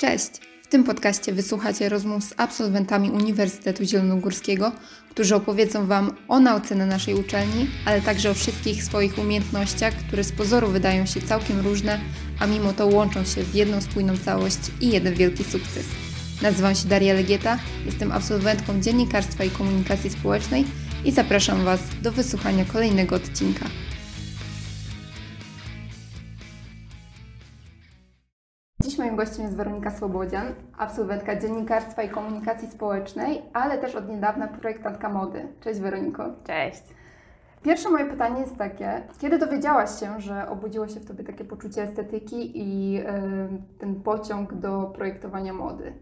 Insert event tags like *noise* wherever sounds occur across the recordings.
Cześć! W tym podcaście wysłuchacie rozmów z absolwentami Uniwersytetu Zielonogórskiego, którzy opowiedzą Wam o nauce na naszej uczelni, ale także o wszystkich swoich umiejętnościach, które z pozoru wydają się całkiem różne, a mimo to łączą się w jedną spójną całość i jeden wielki sukces. Nazywam się Daria Legieta, jestem absolwentką Dziennikarstwa i Komunikacji Społecznej i zapraszam Was do wysłuchania kolejnego odcinka. Moim gościem jest Weronika Słobodzian, absolwentka Dziennikarstwa i Komunikacji Społecznej, ale też od niedawna projektantka mody. Cześć Weroniko. Cześć. Pierwsze moje pytanie jest takie, kiedy dowiedziałaś się, że obudziło się w Tobie takie poczucie estetyki i y, ten pociąg do projektowania mody?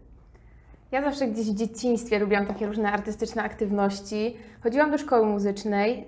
Ja zawsze gdzieś w dzieciństwie lubiłam takie różne artystyczne aktywności. Chodziłam do szkoły muzycznej,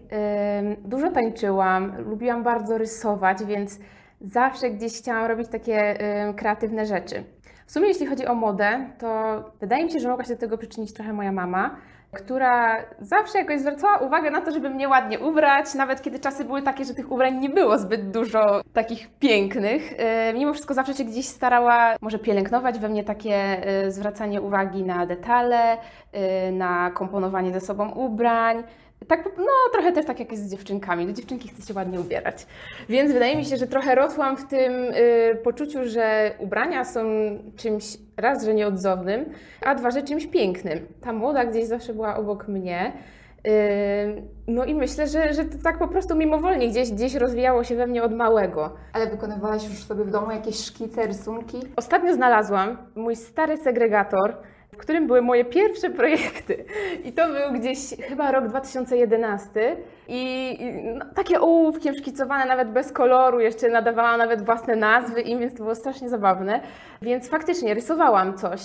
dużo tańczyłam, lubiłam bardzo rysować, więc zawsze gdzieś chciałam robić takie kreatywne rzeczy. W sumie jeśli chodzi o modę, to wydaje mi się, że mogła się do tego przyczynić trochę moja mama, która zawsze jakoś zwracała uwagę na to, żeby mnie ładnie ubrać, nawet kiedy czasy były takie, że tych ubrań nie było zbyt dużo takich pięknych. Mimo wszystko zawsze się gdzieś starała może pielęgnować we mnie takie e, zwracanie uwagi na detale, e, na komponowanie ze sobą ubrań, tak, no trochę też tak jak jest z dziewczynkami. Do dziewczynki chce się ładnie ubierać. Więc wydaje mi się, że trochę rosłam w tym y, poczuciu, że ubrania są czymś raz, że nieodzownym, a dwa, że czymś pięknym. Ta moda gdzieś zawsze była obok mnie. Y, no i myślę, że, że to tak po prostu mimowolnie gdzieś, gdzieś rozwijało się we mnie od małego. Ale wykonywałaś już sobie w domu jakieś szkice, rysunki? Ostatnio znalazłam mój stary segregator, w którym były moje pierwsze projekty. I to był gdzieś chyba rok 2011. I, no, takie ołówkiem szkicowane, nawet bez koloru, jeszcze nadawałam nawet własne nazwy im, więc to było strasznie zabawne. Więc faktycznie rysowałam coś.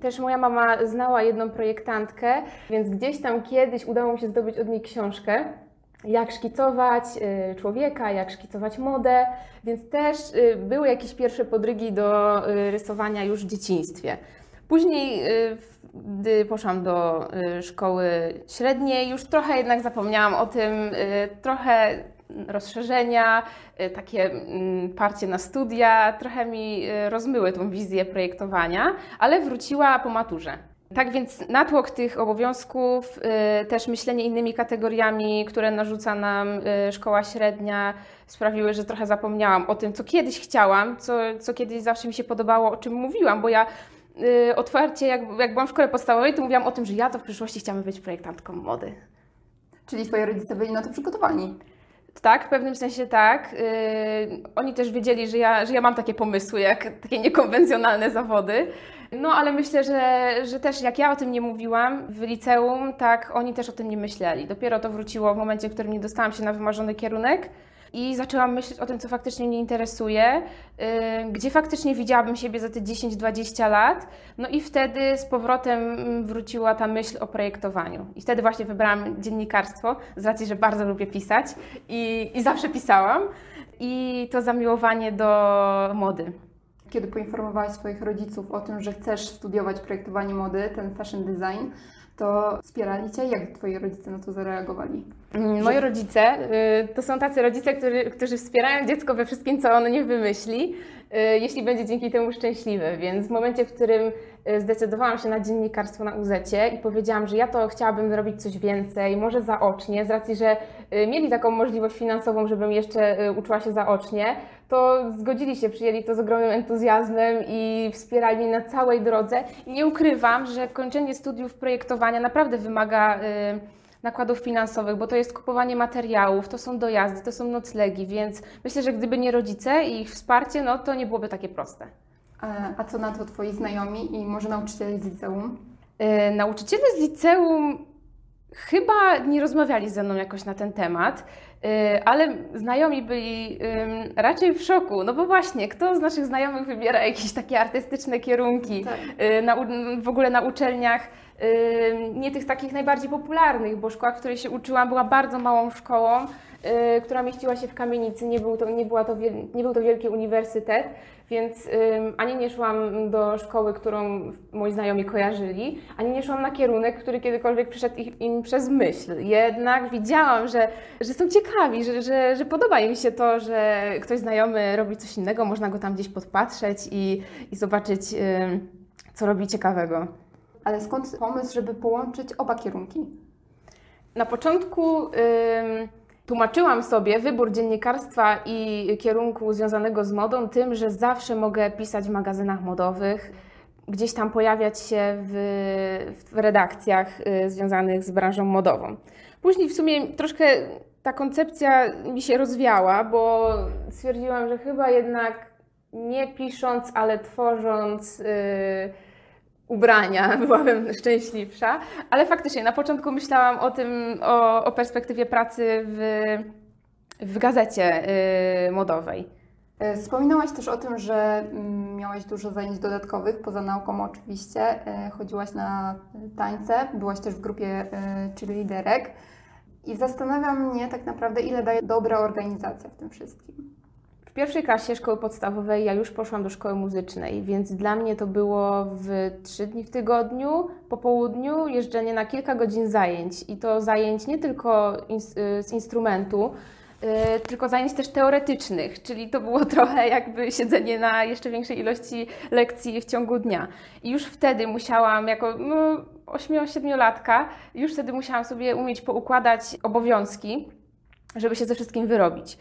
Też moja mama znała jedną projektantkę, więc gdzieś tam kiedyś udało mi się zdobyć od niej książkę jak szkicować y, człowieka, jak szkicować modę, więc też y, były jakieś pierwsze podrygi do y, rysowania już w dzieciństwie. Później, y, gdy poszłam do y, szkoły średniej, już trochę jednak zapomniałam o tym, y, trochę rozszerzenia, takie mm, parcie na studia, trochę mi rozmyły tą wizję projektowania, ale wróciła po maturze. Tak więc natłok tych obowiązków, też myślenie innymi kategoriami, które narzuca nam szkoła średnia, sprawiły, że trochę zapomniałam o tym, co kiedyś chciałam, co, co kiedyś zawsze mi się podobało, o czym mówiłam, bo ja yy, otwarcie, jak, jak byłam w szkole podstawowej, to mówiłam o tym, że ja to w przyszłości chciałam być projektantką mody. Czyli Twoi rodzice byli na to przygotowani? Tak, w pewnym sensie tak. Yy, oni też wiedzieli, że ja, że ja mam takie pomysły, jak takie niekonwencjonalne zawody. No ale myślę, że, że też jak ja o tym nie mówiłam w liceum, tak oni też o tym nie myśleli. Dopiero to wróciło w momencie, w którym nie dostałam się na wymarzony kierunek i zaczęłam myśleć o tym, co faktycznie mnie interesuje, y, gdzie faktycznie widziałabym siebie za te 10-20 lat. No i wtedy z powrotem wróciła ta myśl o projektowaniu. I wtedy właśnie wybrałam dziennikarstwo, z racji, że bardzo lubię pisać i, i zawsze pisałam. I to zamiłowanie do mody. Kiedy poinformowałaś swoich rodziców o tym, że chcesz studiować projektowanie mody, ten fashion design, to wspierali Cię? Jak Twoi rodzice na to zareagowali? Mm, moi rodzice y, to są tacy rodzice, którzy, którzy wspierają dziecko we wszystkim, co ono nie wymyśli, y, jeśli będzie dzięki temu szczęśliwy. Więc w momencie, w którym y, zdecydowałam się na dziennikarstwo na UZ i powiedziałam, że ja to chciałabym robić coś więcej, może zaocznie, z racji, że mieli taką możliwość finansową, żebym jeszcze uczyła się zaocznie, to zgodzili się, przyjęli to z ogromnym entuzjazmem i wspierali mnie na całej drodze. I nie ukrywam, że kończenie studiów projektowania naprawdę wymaga nakładów finansowych, bo to jest kupowanie materiałów, to są dojazdy, to są noclegi, więc myślę, że gdyby nie rodzice i ich wsparcie, no to nie byłoby takie proste. A co na to Twoi znajomi i może nauczyciele z liceum? Yy, nauczyciele z liceum chyba nie rozmawiali ze mną jakoś na ten temat, ale znajomi byli raczej w szoku, no bo właśnie, kto z naszych znajomych wybiera jakieś takie artystyczne kierunki tak. Y, na, w ogóle na uczelniach, nie tych takich najbardziej popularnych, bo szkoła, w której się uczyłam, była bardzo małą szkołą y, która mieściła się w kamienicy. Nie był to, nie była to, nie był to wielki uniwersytet, więc ani nie szłam do szkoły, którą moi znajomi kojarzyli, ani nie szłam na kierunek, który kiedykolwiek przyszedł im przez myśl. Jednak widziałam, że, że są ciekawi, że, że, że podoba im się to, że ktoś znajomy robi coś innego, można go tam gdzieś podpatrzeć i, i zobaczyć, co robi ciekawego. Ale skąd pomysł, żeby połączyć oba kierunki? Na początku tłumaczyłam sobie wybór dziennikarstwa i kierunku związanego z modą tym, że zawsze mogę pisać w magazynach modowych, gdzieś tam pojawiać się w, w redakcjach y, związanych z branżą modową. Później w sumie troszkę ta koncepcja mi się rozwiała, bo stwierdziłam, że chyba jednak nie pisząc, ale tworząc. Yy, ubrania *laughs* byłabym szczęśliwsza, ale faktycznie na początku myślałam o tym, o, o perspektywie pracy w, w gazecie yy, modowej. E, wspominałaś też o tym, że mm, miałaś dużo zajęć dodatkowych, poza nauką oczywiście. E, chodziłaś na tańce, byłaś też w grupie e, cheerleaderek. I zastanawia mnie tak naprawdę, ile daje dobra organizacja w tym wszystkim. W pierwszej klasie szkoły podstawowej ja już poszłam do szkoły muzycznej, więc dla mnie to było w trzy dni w tygodniu, po południu jeżdżenie na kilka godzin zajęć. I to zajęć nie tylko y, z instrumentu, y, tylko zajęć też teoretycznych, czyli to było *laughs* trochę jakby siedzenie na jeszcze większej ilości lekcji w ciągu dnia. I już wtedy musiałam, jako no, 8-7-latka, już wtedy musiałam sobie umieć poukładać obowiązki, żeby się ze wszystkim wyrobić.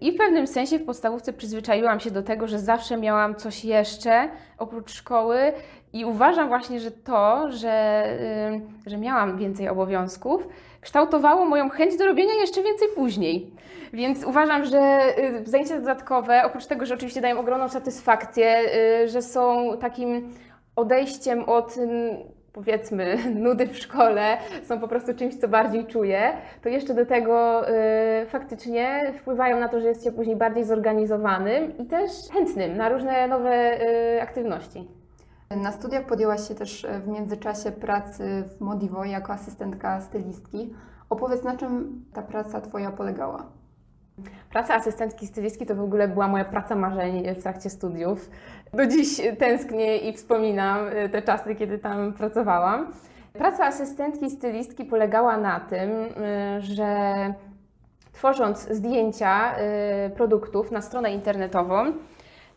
I w pewnym sensie w podstawówce przyzwyczaiłam się do tego, że zawsze miałam coś jeszcze oprócz szkoły i uważam właśnie, że to, że, że miałam więcej obowiązków, kształtowało moją chęć do robienia jeszcze więcej później. Więc uważam, że y, zajęcia dodatkowe, oprócz tego, że oczywiście dają ogromną satysfakcję, y, że są takim odejściem od powiedzmy *laughs* nudy w szkole są po prostu czymś, co bardziej czuję, to jeszcze do tego y, faktycznie wpływają na to, że jest się później bardziej zorganizowanym i też chętnym na różne nowe y, aktywności. Na studiach podjęłaś się też w międzyczasie pracy w Modivo jako asystentka stylistki. Opowiedz, na czym ta praca Twoja polegała? Praca asystentki stylistki to w ogóle była moja praca marzeń w trakcie studiów. Do dziś tęsknię i wspominam e, te czasy, kiedy tam pracowałam. Praca asystentki stylistki polegała na tym, e, że tworząc zdjęcia e, produktów na stronę internetową,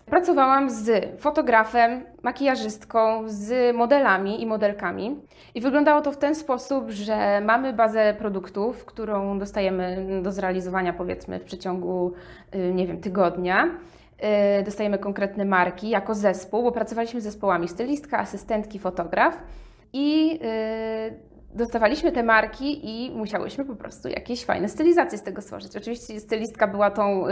Pracowałam z fotografem, makijażystką, z modelami i modelkami. I wyglądało to w ten sposób, że mamy bazę produktów, którą dostajemy do zrealizowania powiedzmy w przeciągu, y, nie wiem, tygodnia. Y, dostajemy konkretne marki jako zespół, bo pracowaliśmy z zespołami stylistka, asystentki, fotograf. I y, dostawaliśmy te marki i musiałyśmy po prostu jakieś fajne stylizacje z tego stworzyć. Oczywiście stylistka była tą y,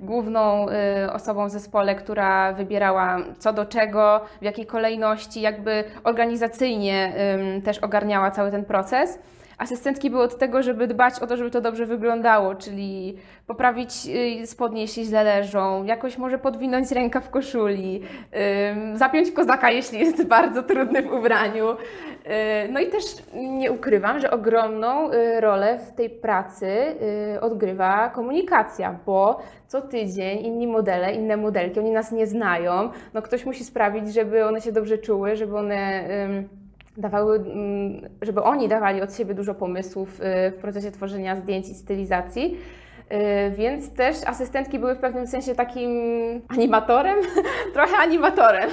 główną y, osobą w zespole, która wybierała co do czego, w jakiej kolejności, jakby organizacyjnie y, też ogarniała cały ten proces. Asystentki były od tego, żeby dbać o to, żeby to dobrze wyglądało, czyli poprawić y, spodnie, jeśli źle leżą, jakoś może podwinąć ręka w koszuli, zapiąć kozaka, jeśli jest *laughs* bardzo trudny w ubraniu. Y, no i też nie ukrywam, że ogromną y, rolę w tej pracy odgrywa komunikacja, bo co tydzień inni modele, inne modelki, oni nas nie znają. No ktoś musi sprawić, żeby one się dobrze czuły, żeby one dawały, mm, żeby oni dawali od siebie dużo pomysłów y, w procesie tworzenia zdjęć i stylizacji. Y, więc też asystentki były w pewnym sensie takim animatorem, *laughs* trochę animatorem.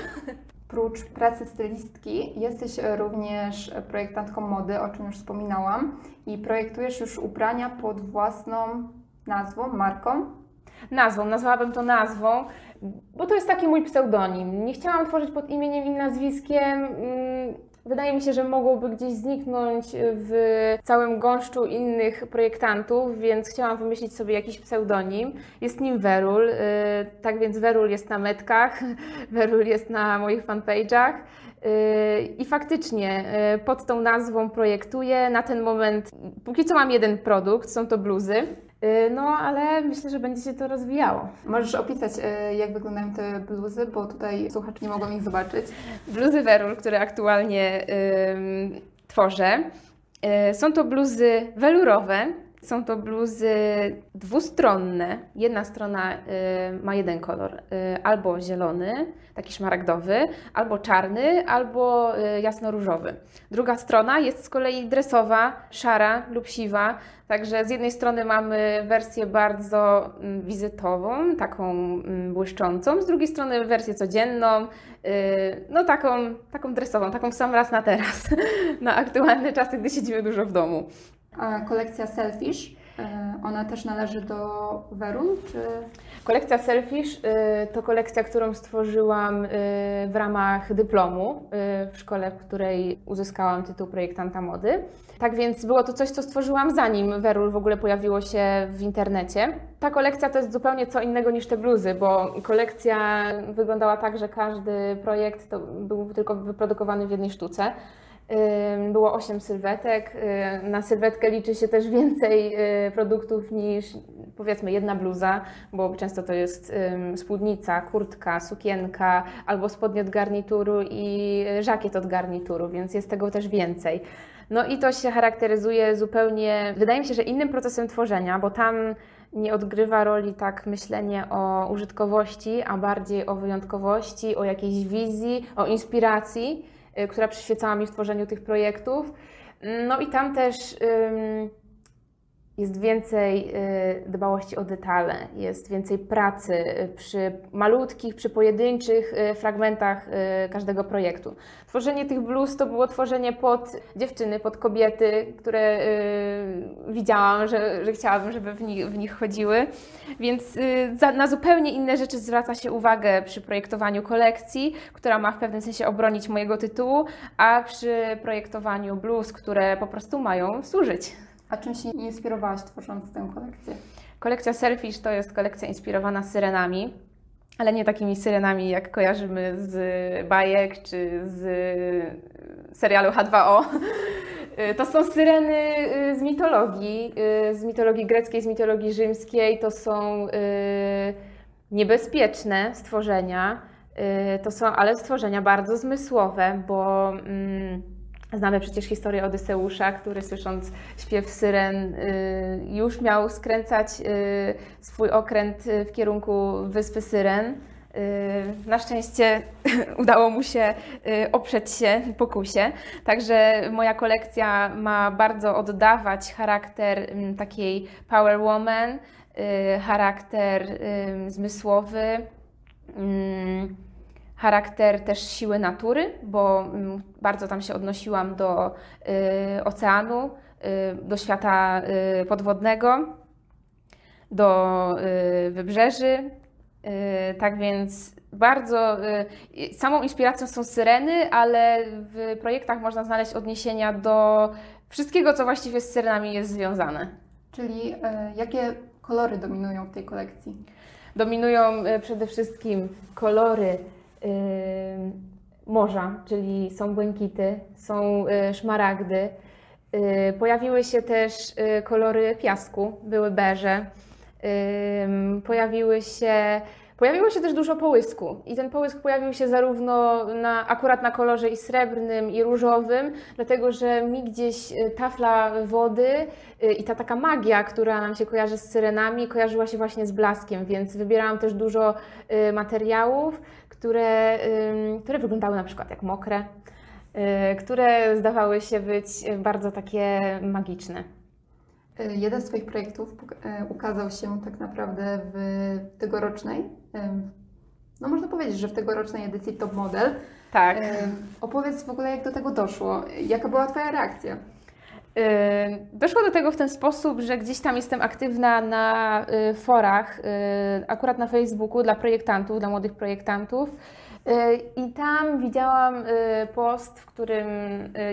Prócz pracy stylistki jesteś również projektantką mody, o czym już wspominałam, i projektujesz już ubrania pod własną nazwą, marką. Nazwą, nazwałabym to nazwą, bo to jest taki mój pseudonim. Nie chciałam tworzyć pod imieniem i nazwiskiem. Wydaje mi się, że mogłoby gdzieś zniknąć w całym gąszczu innych projektantów, więc chciałam wymyślić sobie jakiś pseudonim. Jest nim Werul, y, tak więc Werul jest na metkach, *laughs* Werul jest na moich fanpage'ach. Y, I faktycznie pod tą nazwą projektuję. Na ten moment, póki co mam jeden produkt, są to bluzy. Y, no, ale myślę, że będzie się to rozwijało. Możesz opisać, y, jak wyglądają te bluzy, bo tutaj słuchacze nie mogą ich zobaczyć. Bluzy Werul, które aktualnie tworzę. Y, są to bluzy welurowe, Są to bluzy dwustronne. Jedna strona y, ma jeden kolor, y, albo zielony, taki szmaragdowy, albo czarny, albo y, jasno-różowy. Druga strona jest z kolei dresowa, szara lub siwa. Także z jednej strony mamy wersję bardzo mm, wizytową, taką mm, błyszczącą, z drugiej strony wersję codzienną, no taką, taką dresową, taką w sam raz na teraz, *laughs* na aktualne czasy, gdy siedzimy dużo w domu. Kolekcja Selfish, e, ona też należy do Verun, czy... Kolekcja Selfish y, to kolekcja, którą stworzyłam y, w ramach dyplomu w szkole, w której uzyskałam tytuł projektanta mody. Tak więc było to coś, co stworzyłam zanim Werul w ogóle pojawiło się w internecie. Ta kolekcja to jest zupełnie co innego niż te bluzy, bo kolekcja wyglądała tak, że każdy projekt to był tylko wyprodukowany w jednej sztuce. Było 8 sylwetek. Na sylwetkę liczy się też więcej y, produktów niż powiedzmy jedna bluza, bo często to jest spódnica, kurtka, sukienka albo spodnie od garnituru i żakiet od garnituru, więc jest tego też więcej. No i to się charakteryzuje zupełnie, wydaje mi się, że innym procesem tworzenia, bo tam nie odgrywa roli tak myślenie o użytkowości, a bardziej o wyjątkowości, o jakiejś wizji, o inspiracji. Y, która przyświecała mi w tworzeniu tych projektów. No i tam też jest więcej y, dbałości o detale, jest więcej pracy y, przy malutkich, przy pojedynczych y, fragmentach każdego projektu. Tworzenie tych bluz to było tworzenie pod dziewczyny, pod kobiety, które widziałam, że, że chciałabym, żeby w nich, w nich chodziły. Więc na zupełnie inne rzeczy zwraca się uwagę przy projektowaniu kolekcji, która ma w pewnym sensie obronić mojego tytułu, a przy projektowaniu bluz, które po prostu mają służyć. A czym się inspirowałaś tworząc tę kolekcję? Kolekcja Selfish to jest kolekcja inspirowana syrenami, ale nie takimi syrenami, jak kojarzymy z bajek czy z serialu H2O. To są syreny y, z mitologii, z mitologii greckiej, z mitologii rzymskiej. To są niebezpieczne stworzenia, to są ale stworzenia bardzo zmysłowe, bo mm, Znamy przecież historię Odyseusza, który słysząc śpiew syren y, już miał skręcać y, swój okręt y, w kierunku wyspy Syren. Na szczęście *laughs* udało mu się oprzeć się pokusie. Także moja kolekcja ma bardzo oddawać charakter takiej power woman, charakter zmysłowy charakter też siły natury, bo mm, bardzo tam się odnosiłam do y, oceanu, y, do świata y, podwodnego, do wybrzeży. Tak więc bardzo samą inspiracją są syreny, ale w projektach można znaleźć odniesienia do wszystkiego, co właściwie z syrenami jest związane. Czyli jakie kolory dominują w tej kolekcji? Dominują przede wszystkim kolory morza, czyli są błękity, są y, szmaragdy. Y, pojawiły się też y, kolory piasku, były beże. Pojawiły się Pojawiło się też dużo połysku i ten połysk pojawił się zarówno na, akurat na kolorze i srebrnym i różowym, dlatego że mi gdzieś tafla wody i ta taka magia, która nam się kojarzy z syrenami, kojarzyła się właśnie z blaskiem, więc wybierałam też dużo materiałów, które, które wyglądały na przykład jak mokre, które zdawały się być bardzo takie magiczne. E, jeden z Twoich projektów e, ukazał się tak naprawdę w tegorocznej, no można powiedzieć, że w tegorocznej edycji Top Model. Tak. Opowiedz w ogóle, jak do tego doszło. Jaka była Twoja reakcja? Doszło do tego w ten sposób, że gdzieś tam jestem aktywna na y, forach, y, akurat na Facebooku dla projektantów, dla młodych projektantów. Y, I tam widziałam post, w którym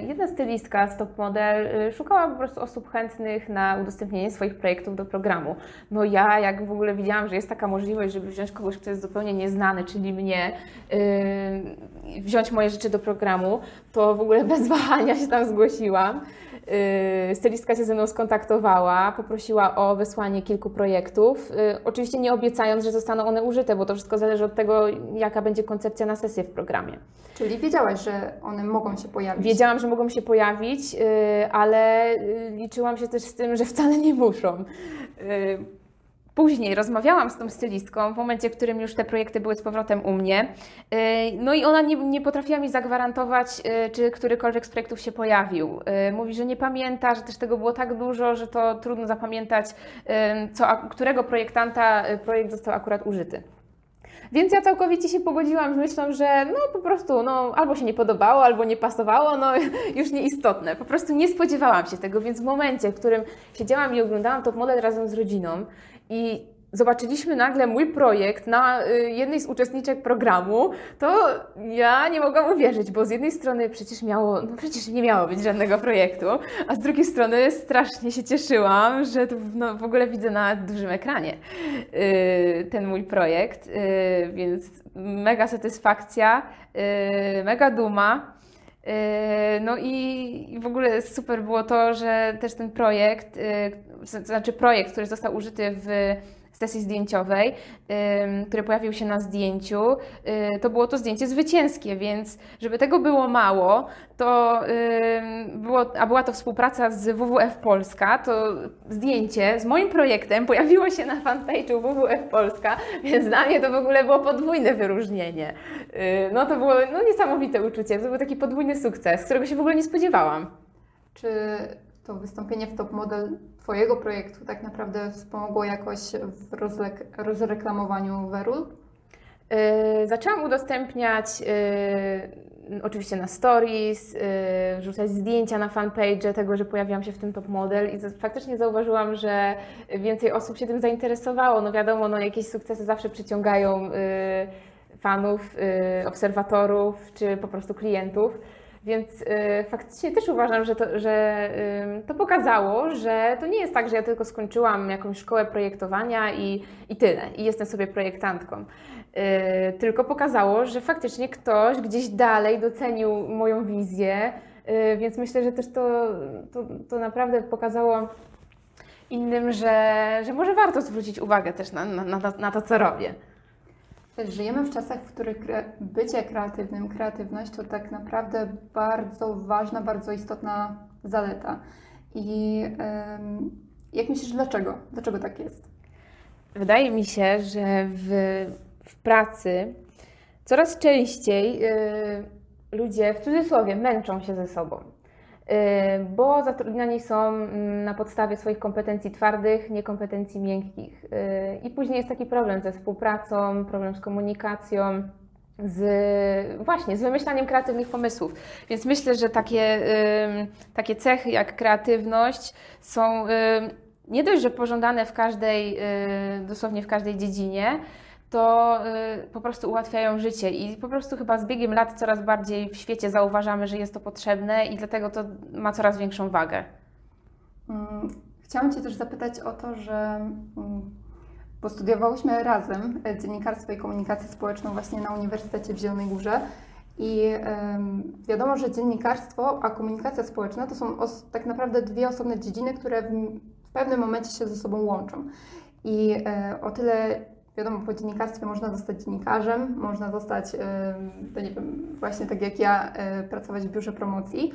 jedna stylistka z Top Model szukała po prostu osób chętnych na udostępnienie swoich projektów do programu. No ja, jak w ogóle widziałam, że jest taka możliwość, żeby wziąć kogoś, kto jest zupełnie nieznany, czyli mnie, wziąć moje rzeczy do programu, to w ogóle bez *laughs* wahania się tam zgłosiłam. Yy, stylistka się ze mną skontaktowała, poprosiła o wysłanie kilku projektów. Yy, oczywiście nie obiecając, że zostaną one użyte, bo to wszystko zależy od tego, jaka będzie koncepcja na sesję w programie. Czyli wiedziałaś, że one mogą się pojawić? Wiedziałam, że mogą się pojawić, yy, ale liczyłam się też z tym, że wcale nie muszą. Później rozmawiałam z tą stylistką w momencie, w którym już te projekty były z powrotem u mnie. Y, no i ona nie, nie potrafiła mi zagwarantować, y, czy którykolwiek z projektów się pojawił. Y, mówi, że nie pamięta, że też tego było tak dużo, że to trudno zapamiętać, co, którego projektanta projekt został akurat użyty. Więc ja całkowicie się pogodziłam z myślą, że no po prostu no, albo się nie podobało, albo nie pasowało, no *laughs* już nieistotne. Po prostu nie spodziewałam się tego, więc w momencie, w którym siedziałam i oglądałam top model razem z rodziną i zobaczyliśmy nagle mój projekt na y, jednej z uczestniczek programu, to ja nie mogłam uwierzyć, bo z jednej strony przecież miało, no przecież nie miało być żadnego projektu, a z drugiej strony strasznie się cieszyłam, że to no, w ogóle widzę na dużym ekranie yy, ten mój projekt, yy, więc mega satysfakcja, mega duma. No i w ogóle super było to, że też ten projekt, znaczy projekt, który został użyty w sesji zdjęciowej, który pojawił się na zdjęciu, y, to było to zdjęcie zwycięskie, więc żeby tego było mało, to było, a była to współpraca z WWF Polska, to zdjęcie z moim projektem pojawiło się na fanpage'u WWF Polska, więc dla mnie to w ogóle było podwójne wyróżnienie. Y, no to było no, niesamowite uczucie, to był taki podwójny sukces, którego się w ogóle nie spodziewałam. Czy to wystąpienie w top model Twojego projektu tak naprawdę wspomogło jakoś w rozreklamowaniu Werul? Yy, zaczęłam udostępniać yy, oczywiście na stories, yy, wrzucać zdjęcia na fanpage tego, że pojawiłam się w tym top model i faktycznie zauważyłam, że więcej osób się tym zainteresowało. No wiadomo, no jakieś sukcesy zawsze przyciągają fanów, obserwatorów czy po prostu klientów. Więc y, faktycznie też uważam, że, to, że y, to pokazało, że to nie jest tak, że ja tylko skończyłam jakąś szkołę projektowania i, i tyle, i jestem sobie projektantką. Y, tylko pokazało, że faktycznie ktoś gdzieś dalej docenił moją wizję, y, więc myślę, że też to, to, to naprawdę pokazało innym, że, że może warto zwrócić uwagę też na, na, na to, co robię. Żyjemy w czasach, w których bycie kreatywnym, kreatywność to tak naprawdę bardzo ważna, bardzo istotna zaleta. I jak myślisz, dlaczego? Dlaczego tak jest? Wydaje mi się, że w, w pracy coraz częściej y, ludzie w cudzysłowie męczą się ze sobą. Y, bo zatrudniani są mm, na podstawie swoich kompetencji twardych, nie kompetencji miękkich. Y, I później jest taki problem ze współpracą, problem z komunikacją, z, właśnie z wymyślaniem kreatywnych pomysłów. Więc myślę, że takie, takie cechy jak kreatywność są nie dość, że pożądane w każdej, y, dosłownie w każdej dziedzinie, to y, po prostu ułatwiają życie i po prostu chyba z biegiem lat coraz bardziej w świecie zauważamy, że jest to potrzebne i dlatego to ma coraz większą wagę. Mm, chciałam Cię też zapytać o to, że mm, bo studiowałyśmy razem e, dziennikarstwo i komunikację społeczną właśnie na Uniwersytecie w Zielonej Górze i wiadomo, że dziennikarstwo, a komunikacja społeczna to są tak naprawdę dwie osobne dziedziny, które w, w pewnym momencie się ze sobą łączą. I e, o tyle Wiadomo, po dziennikarstwie można zostać dziennikarzem, można zostać, to nie wiem, właśnie tak jak ja, e, pracować w biurze promocji,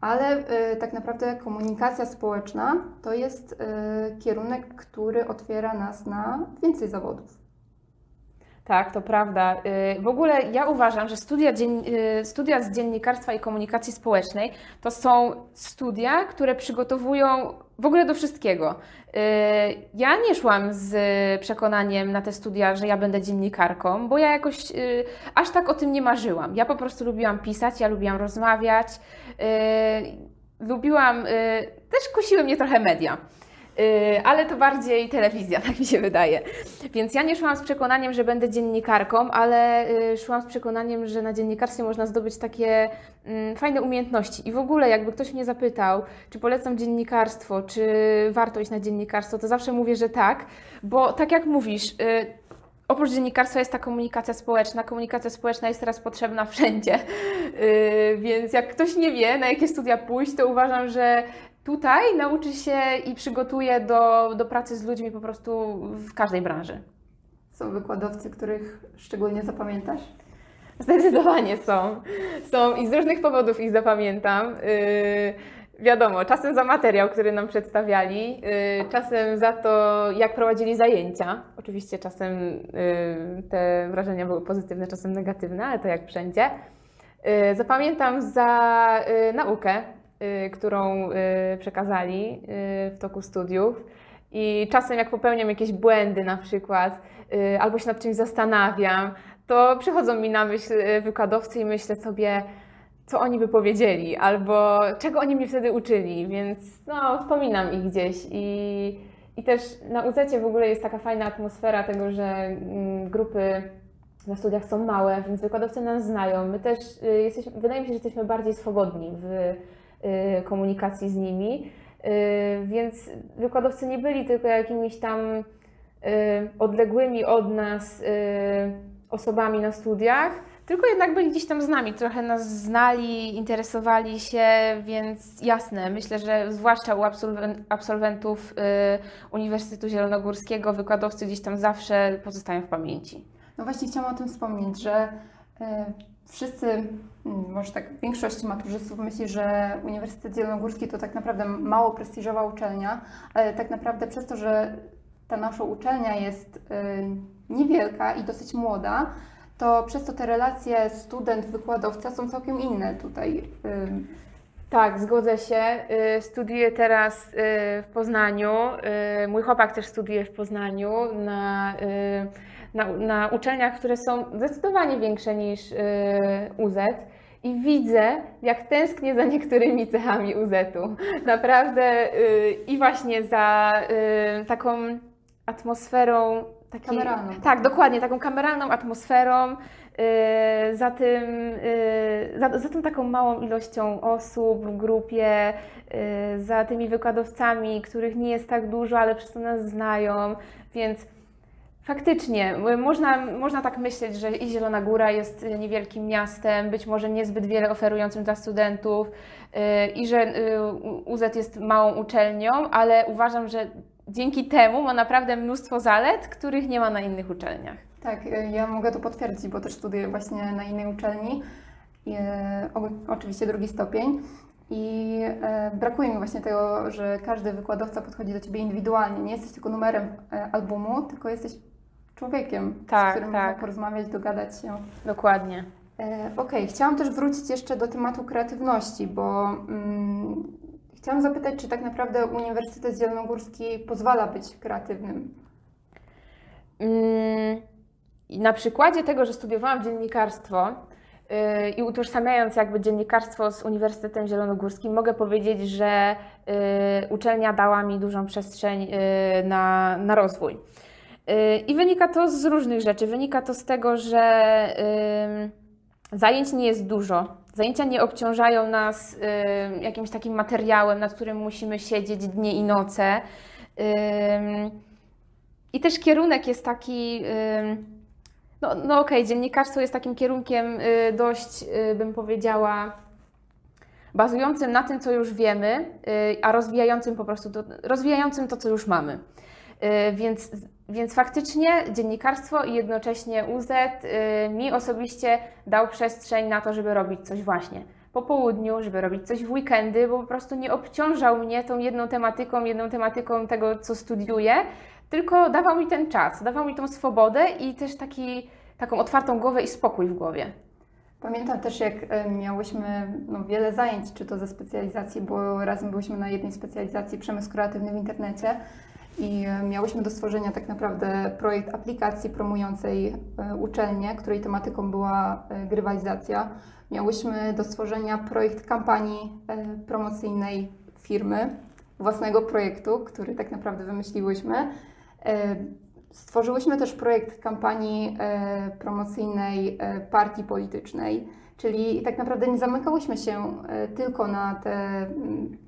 ale e, tak naprawdę komunikacja społeczna to jest e, kierunek, który otwiera nas na więcej zawodów. Tak, to prawda. W ogóle ja uważam, że studia, studia z dziennikarstwa i komunikacji społecznej to są studia, które przygotowują w ogóle do wszystkiego. Y, ja nie szłam z przekonaniem na te studia, że ja będę dziennikarką, bo ja jakoś y, aż tak o tym nie marzyłam. Ja po prostu lubiłam pisać, ja lubiłam rozmawiać, y, lubiłam, też kusiły mnie trochę media. Y, ale to bardziej telewizja, *laughs* tak mi się wydaje. Więc ja nie szłam z przekonaniem, że będę dziennikarką, ale y, szłam z przekonaniem, że na dziennikarstwie można zdobyć takie mm, fajne umiejętności. I w ogóle, jakby ktoś mnie zapytał, czy polecam dziennikarstwo, czy warto iść na dziennikarstwo, to zawsze mówię, że tak, bo tak jak mówisz, y, oprócz dziennikarstwa jest ta komunikacja społeczna. Komunikacja społeczna jest teraz potrzebna *laughs* wszędzie. Yy, więc jak ktoś nie wie, na jakie studia pójść, to uważam, że tutaj nauczy się i przygotuje do, do pracy z ludźmi po prostu w każdej branży. Są wykładowcy, których szczególnie zapamiętasz? Zdecydowanie są. Są i z różnych powodów ich zapamiętam. Yy, wiadomo, czasem za materiał, który nam przedstawiali, yy, czasem za to, jak prowadzili zajęcia. Oczywiście czasem yy, te wrażenia były pozytywne, czasem negatywne, ale to jak wszędzie. Yy, zapamiętam za yy, naukę, którą yy, przekazali yy, w toku studiów. I czasem, jak popełniam jakieś błędy, na przykład, albo się nad czymś zastanawiam, to przychodzą mi na myśl y, wykładowcy i myślę sobie, co oni by powiedzieli, albo czego oni mnie wtedy uczyli, więc no, wspominam ich gdzieś. I, i też na UZ w ogóle jest taka fajna atmosfera tego, że mm, grupy na studiach są małe, więc wykładowcy nas znają. My też y, jesteśmy, wydaje mi się, że jesteśmy bardziej swobodni w y, komunikacji z nimi, więc wykładowcy nie byli tylko jakimiś tam odległymi od nas osobami na studiach, tylko jednak byli gdzieś tam z nami, trochę nas znali, interesowali się, więc jasne, myślę, że zwłaszcza u absolwentów y, Uniwersytetu Zielonogórskiego wykładowcy gdzieś tam zawsze pozostają w pamięci. No właśnie chciałam o tym wspomnieć, że y, wszyscy, może tak większość maturzystów myśli, że Uniwersytet Zielonogórski to tak naprawdę mało prestiżowa uczelnia, ale tak naprawdę przez to, że ta nasza uczelnia jest y, niewielka i dosyć młoda, to przez to te relacje student-wykładowca są całkiem inne tutaj. Tak, zgodzę się. Y, studiuję teraz y, w Poznaniu. Mój chłopak też studiuje w Poznaniu na, na, na uczelniach, które są zdecydowanie większe niż UZ. I widzę, jak tęsknię za niektórymi cechami UZ-u. Naprawdę i właśnie za taką atmosferą takiej, kameralną. Tak, dokładnie, taką kameralną atmosferą, yy, za, tym, yy, za, za tą taką małą ilością osób w grupie, yy, za tymi wykładowcami, których nie jest tak dużo, ale przez to nas znają, więc faktycznie można, można tak myśleć, że i Zielona Góra jest niewielkim miastem, być może niezbyt wiele oferującym dla studentów yy, i że yy, UZ jest małą uczelnią, ale uważam, że dzięki temu ma naprawdę mnóstwo zalet, których nie ma na innych uczelniach. Tak, e, ja mogę to potwierdzić, bo też studiuję właśnie na innej uczelni. Oczywiście drugi stopień. I e, brakuje mi właśnie tego, że każdy wykładowca podchodzi do Ciebie indywidualnie. Nie jesteś tylko numerem e, albumu, tylko jesteś człowiekiem, tak, z którym tak. można porozmawiać, dogadać się. Dokładnie. E, Okej, okay. chciałam też wrócić jeszcze do tematu kreatywności, bo mm, Chciałam zapytać, czy tak naprawdę Uniwersytet Zielonogórski pozwala być kreatywnym? Mm, na przykładzie tego, że studiowałam dziennikarstwo yy, i utożsamiając jakby dziennikarstwo z Uniwersytetem Zielonogórskim, mogę powiedzieć, że yy, uczelnia dała mi dużą przestrzeń yy, na, na rozwój. I wynika to z różnych rzeczy. Wynika to z tego, że zajęć nie jest dużo Zajęcia nie obciążają nas jakimś takim materiałem, nad którym musimy siedzieć dnie i noce. I też kierunek jest taki. No, no okej, okay, dziennikarstwo jest takim kierunkiem y, dość, y, bym powiedziała, bazującym na tym, co już wiemy, y, a rozwijającym po prostu to, rozwijającym to, co już mamy. Więc więc faktycznie dziennikarstwo i jednocześnie UZ y, mi osobiście dał przestrzeń na to, żeby robić coś właśnie po południu, żeby robić coś w weekendy, bo po prostu nie obciążał mnie tą jedną tematyką, jedną tematyką tego, co studiuję, tylko dawał mi ten czas, dawał mi tą swobodę i też taki, taką otwartą głowę i spokój w głowie. Pamiętam też, jak e, miałyśmy no, wiele zajęć, czy to ze specjalizacji, bo razem byliśmy na jednej specjalizacji przemysł kreatywny w internecie, i e, miałyśmy do stworzenia tak naprawdę projekt aplikacji promującej e, uczelnię, której tematyką była e, grywalizacja. Miałyśmy do stworzenia projekt kampanii promocyjnej firmy, własnego projektu, który tak naprawdę wymyśliłyśmy. Stworzyłyśmy też projekt kampanii promocyjnej partii politycznej, czyli tak naprawdę nie zamykałyśmy się tylko na te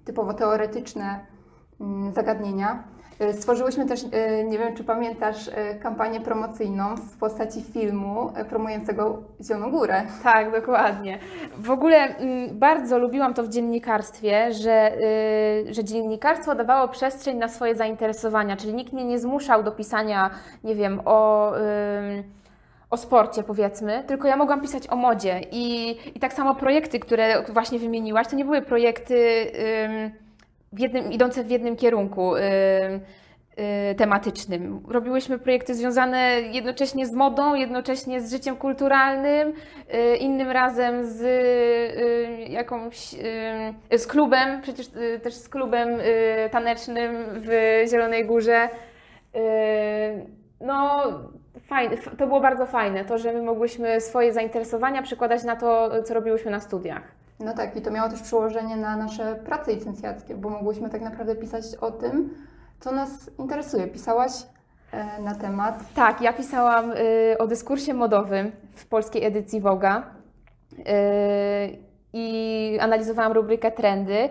typowo teoretyczne zagadnienia, Stworzyłyśmy też, e, nie wiem czy pamiętasz, e, kampanię promocyjną w postaci filmu e, promującego Zieloną Górę. Tak, dokładnie. W ogóle mm, bardzo lubiłam to w dziennikarstwie, że, y, że dziennikarstwo dawało przestrzeń na swoje zainteresowania, czyli nikt mnie nie zmuszał do pisania, nie wiem, o. o sporcie powiedzmy, tylko ja mogłam pisać o modzie i, i tak samo projekty, które właśnie wymieniłaś, to nie były projekty w jednym, idące w jednym kierunku ym, y, tematycznym. Robiłyśmy projekty związane jednocześnie z modą, jednocześnie z życiem kulturalnym, y, innym razem z y, jakąś, y, z klubem, przecież y, też z klubem y, tanecznym w Zielonej Górze. Y, No, fajne, to było bardzo fajne, to, że my mogłyśmy swoje zainteresowania przekładać na to, co robiłyśmy na studiach. No tak, i to miało też przełożenie na nasze prace licencjackie, bo mogłyśmy tak naprawdę pisać o tym, co nas interesuje. Pisałaś e, na temat. Tak, ja pisałam y, o dyskursie modowym w polskiej edycji Voga y, i analizowałam rubrykę trendy. Y,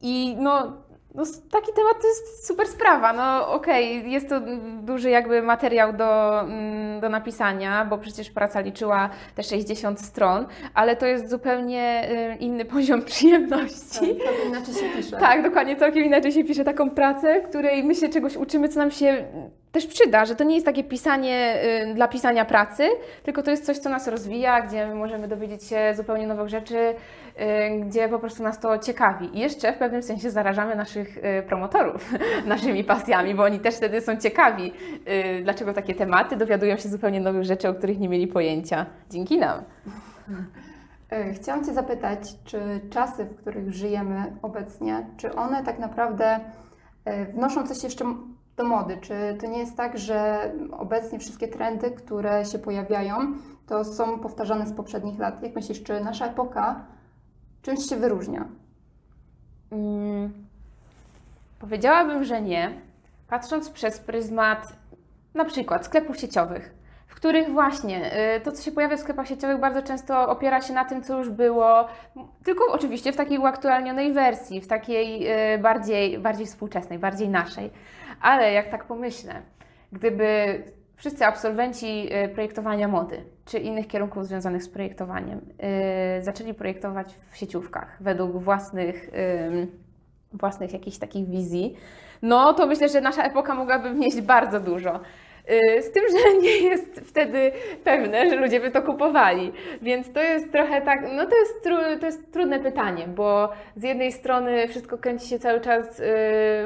I no, no, taki temat to jest super sprawa. No okej, jest to duży jakby materiał do, mm, do napisania, bo przecież praca liczyła te 60 stron, ale to jest zupełnie y, inny *laughs* poziom przyjemności. To inaczej się pisze. Tak, dokładnie, całkiem inaczej się pisze taką pracę, której my się czegoś uczymy, co nam się też przyda, że to nie jest takie pisanie y, dla pisania pracy, tylko to jest coś, co nas rozwija, gdzie my możemy dowiedzieć się zupełnie nowych rzeczy, y, gdzie po prostu nas to ciekawi. I jeszcze w pewnym sensie zarażamy naszych y, promotorów *laughs* naszymi pasjami, bo oni też wtedy są ciekawi, dlaczego takie tematy, dowiadują się zupełnie nowych rzeczy, o których nie mieli pojęcia. Dzięki nam. Chciałam Cię zapytać, czy czasy, w których żyjemy obecnie, czy one tak naprawdę wnoszą coś jeszcze do mody? Czy to nie jest tak, że obecnie wszystkie trendy, które się pojawiają, to są powtarzane z poprzednich lat? Jak myślisz, czy nasza epoka czymś się wyróżnia? Mm, powiedziałabym, że nie. Patrząc przez pryzmat na przykład sklepów sieciowych, w których właśnie y, to, co się pojawia w sklepach sieciowych, bardzo często opiera się na tym, co już było, tylko oczywiście w takiej uaktualnionej wersji, w takiej y, bardziej, bardziej współczesnej, bardziej naszej. Ale jak tak pomyślę, gdyby wszyscy absolwenci y, projektowania mody czy innych kierunków związanych z projektowaniem y, zaczęli projektować w sieciówkach według własnych, własnych jakichś takich wizji, no to myślę, że nasza epoka mogłaby wnieść bardzo dużo. Y, Z tym, że *laughs* nie jest wtedy pewne, że ludzie by to kupowali. Więc to jest trochę tak, no to jest, tru, to jest trudne pytanie, bo z jednej strony wszystko kręci się cały czas y,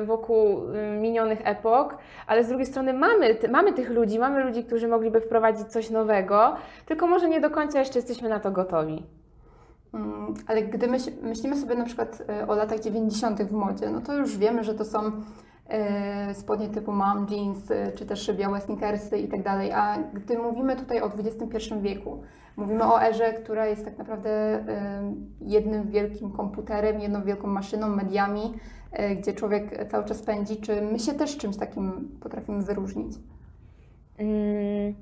wokół y, minionych epok, ale z drugiej strony mamy, mamy tych ludzi, mamy ludzi, którzy mogliby wprowadzić coś nowego, tylko może nie do końca jeszcze jesteśmy na to gotowi. Mm, Ale gdy myśl, myślimy sobie na przykład o latach 90. w modzie, no to już wiemy, że to są spodnie typu mom jeans, e, czy też białe sneakersy i tak dalej. A gdy mówimy tutaj o XXI wieku, mówimy o erze, która jest tak naprawdę e, jednym wielkim komputerem, jedną wielką maszyną, mediami, e, gdzie człowiek cały czas pędzi. Czy my się też czymś takim potrafimy wyróżnić? Mm,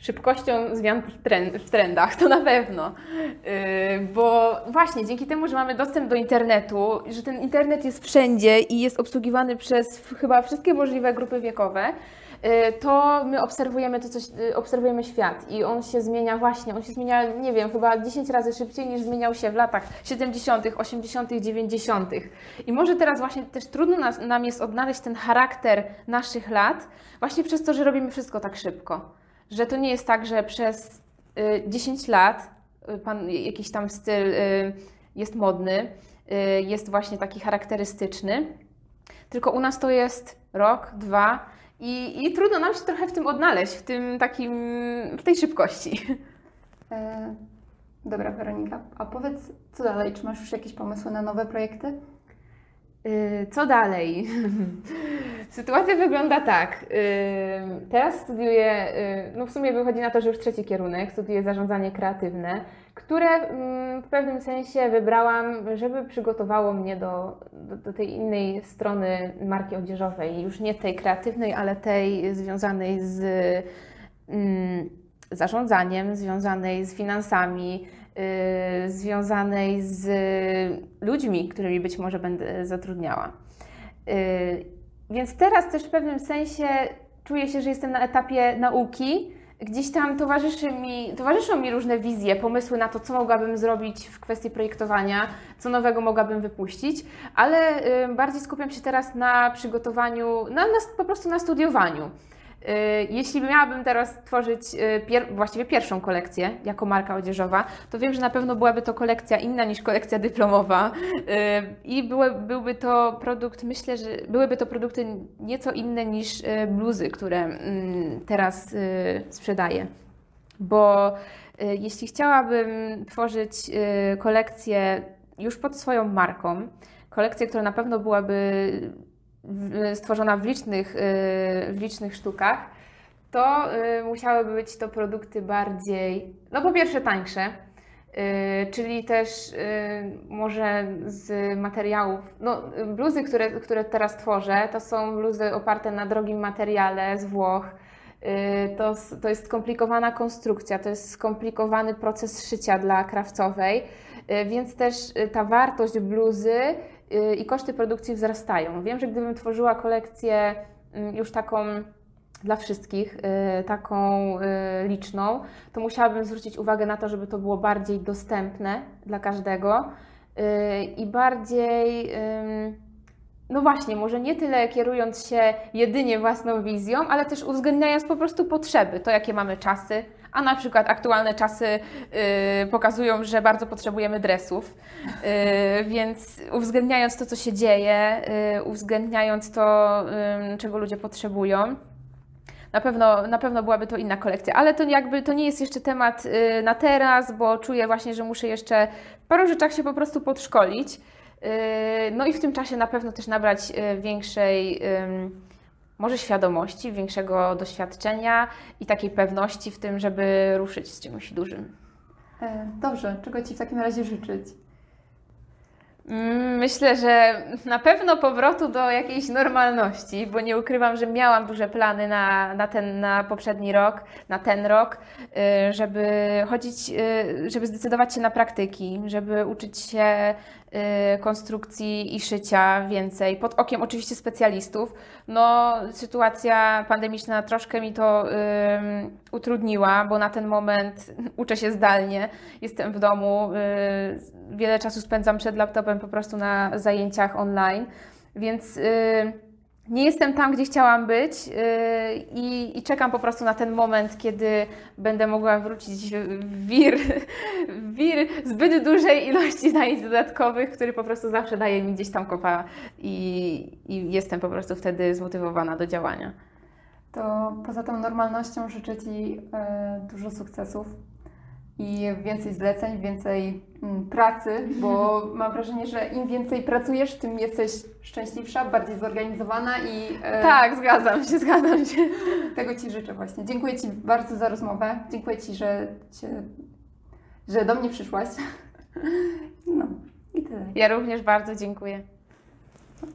Szybkością zmian w, trend, w trendach, to na pewno. Yy, bo właśnie dzięki temu, że mamy dostęp do internetu, że ten internet jest wszędzie i jest obsługiwany przez chyba wszystkie możliwe grupy wiekowe, yy, to my obserwujemy to coś, yy, obserwujemy świat i on się zmienia właśnie, on się zmienia, nie wiem, chyba 10 razy szybciej niż zmieniał się w latach 70., 80., 90. I może teraz właśnie też trudno nam jest odnaleźć ten charakter naszych lat, właśnie przez to, że robimy wszystko tak szybko. Że to nie jest tak, że przez y, 10 lat y, pan, jakiś tam styl y, jest modny, y, jest właśnie taki charakterystyczny, tylko u nas to jest rok, dwa i, i trudno nam się trochę w tym odnaleźć, w tym takim, w tej szybkości. E, Dobra, Weronika, a powiedz, co dalej? Czy masz już jakieś pomysły na nowe projekty? Y, Co dalej? *laughs* Sytuacja wygląda tak. Y, Teraz studiuję, y, no w sumie wychodzi na to, że już trzeci kierunek, studiuję zarządzanie kreatywne, które mm, w pewnym sensie wybrałam, żeby przygotowało mnie do, do, do tej innej strony marki odzieżowej. Już nie tej kreatywnej, ale tej związanej z mm, zarządzaniem, związanej z finansami, związanej z ludźmi, którymi być może będę zatrudniała. Więc teraz też w pewnym sensie czuję się, że jestem na etapie nauki. Gdzieś tam towarzyszy mi, towarzyszą mi różne wizje, pomysły na to, co mogłabym zrobić w kwestii projektowania, co nowego mogłabym wypuścić, ale y, bardziej skupiam się teraz na przygotowaniu, na, na, po prostu na studiowaniu. Y, jeśli miałabym teraz tworzyć y, pier właściwie pierwszą kolekcję jako marka odzieżowa, to wiem, że na pewno byłaby to kolekcja inna niż kolekcja dyplomowa y, i były, byłby to produkt, myślę, że byłyby to produkty nieco inne niż bluzy, które mm, teraz sprzedaję. Bo jeśli chciałabym tworzyć kolekcję już pod swoją marką, kolekcję, która na pewno byłaby stworzona w licznych, y, w licznych sztukach, to y, musiałyby być to produkty bardziej, no po pierwsze tańsze, y, czyli też może z materiałów, no bluzy, które, które teraz tworzę, to są bluzy oparte na drogim materiale z Włoch, to, to jest skomplikowana konstrukcja, to jest skomplikowany proces szycia dla krawcowej, więc też ta wartość bluzy Y, i koszty produkcji wzrastają. Wiem, że gdybym tworzyła kolekcję mm, już taką dla wszystkich, y, taką y, liczną, to musiałabym zwrócić uwagę na to, żeby to było bardziej dostępne dla każdego i bardziej. No właśnie, może nie tyle kierując się jedynie własną wizją, ale też uwzględniając po prostu potrzeby, to jakie mamy czasy, a na przykład aktualne czasy y, pokazują, że bardzo potrzebujemy dresów, y, więc uwzględniając to, co się dzieje, y, uwzględniając to, czego ludzie potrzebują, na pewno, na pewno byłaby to inna kolekcja, ale to jakby to nie jest jeszcze temat na teraz, bo czuję właśnie, że muszę jeszcze w paru rzeczach się po prostu podszkolić. No i w tym czasie na pewno też nabrać większej może świadomości, większego doświadczenia i takiej pewności w tym, żeby ruszyć z czymś dużym. E, dobrze, czego Ci w takim razie życzyć? Mm, myślę, że na pewno powrotu do jakiejś normalności, bo nie ukrywam, że miałam duże plany na, na, ten, na poprzedni rok, na ten rok, y, żeby chodzić, y, żeby zdecydować się na praktyki, żeby uczyć się konstrukcji i szycia więcej, pod okiem oczywiście specjalistów. No, sytuacja pandemiczna troszkę mi to utrudniła, bo na ten moment *laughs* uczę się zdalnie, jestem w domu, wiele czasu spędzam przed laptopem po prostu na zajęciach online, więc nie jestem tam, gdzie chciałam być yy, i, i, czekam po prostu na ten moment, kiedy będę mogła wrócić w wir, w wir zbyt dużej ilości zajęć dodatkowych, który po prostu zawsze daje mi gdzieś tam kopa i, i jestem po prostu wtedy zmotywowana do działania. To poza tą normalnością życzę Ci yy, dużo sukcesów i więcej zleceń, więcej mm, pracy, bo *laughs* mam wrażenie, że im więcej pracujesz, tym jesteś szczęśliwsza, bardziej zorganizowana i. E, tak, zgadzam się, zgadzam się. Tego Ci życzę właśnie. Dziękuję Ci bardzo za rozmowę. Dziękuję Ci, że, cię, że do mnie przyszłaś. *laughs* No i tyle. Ja również bardzo dziękuję. Okay.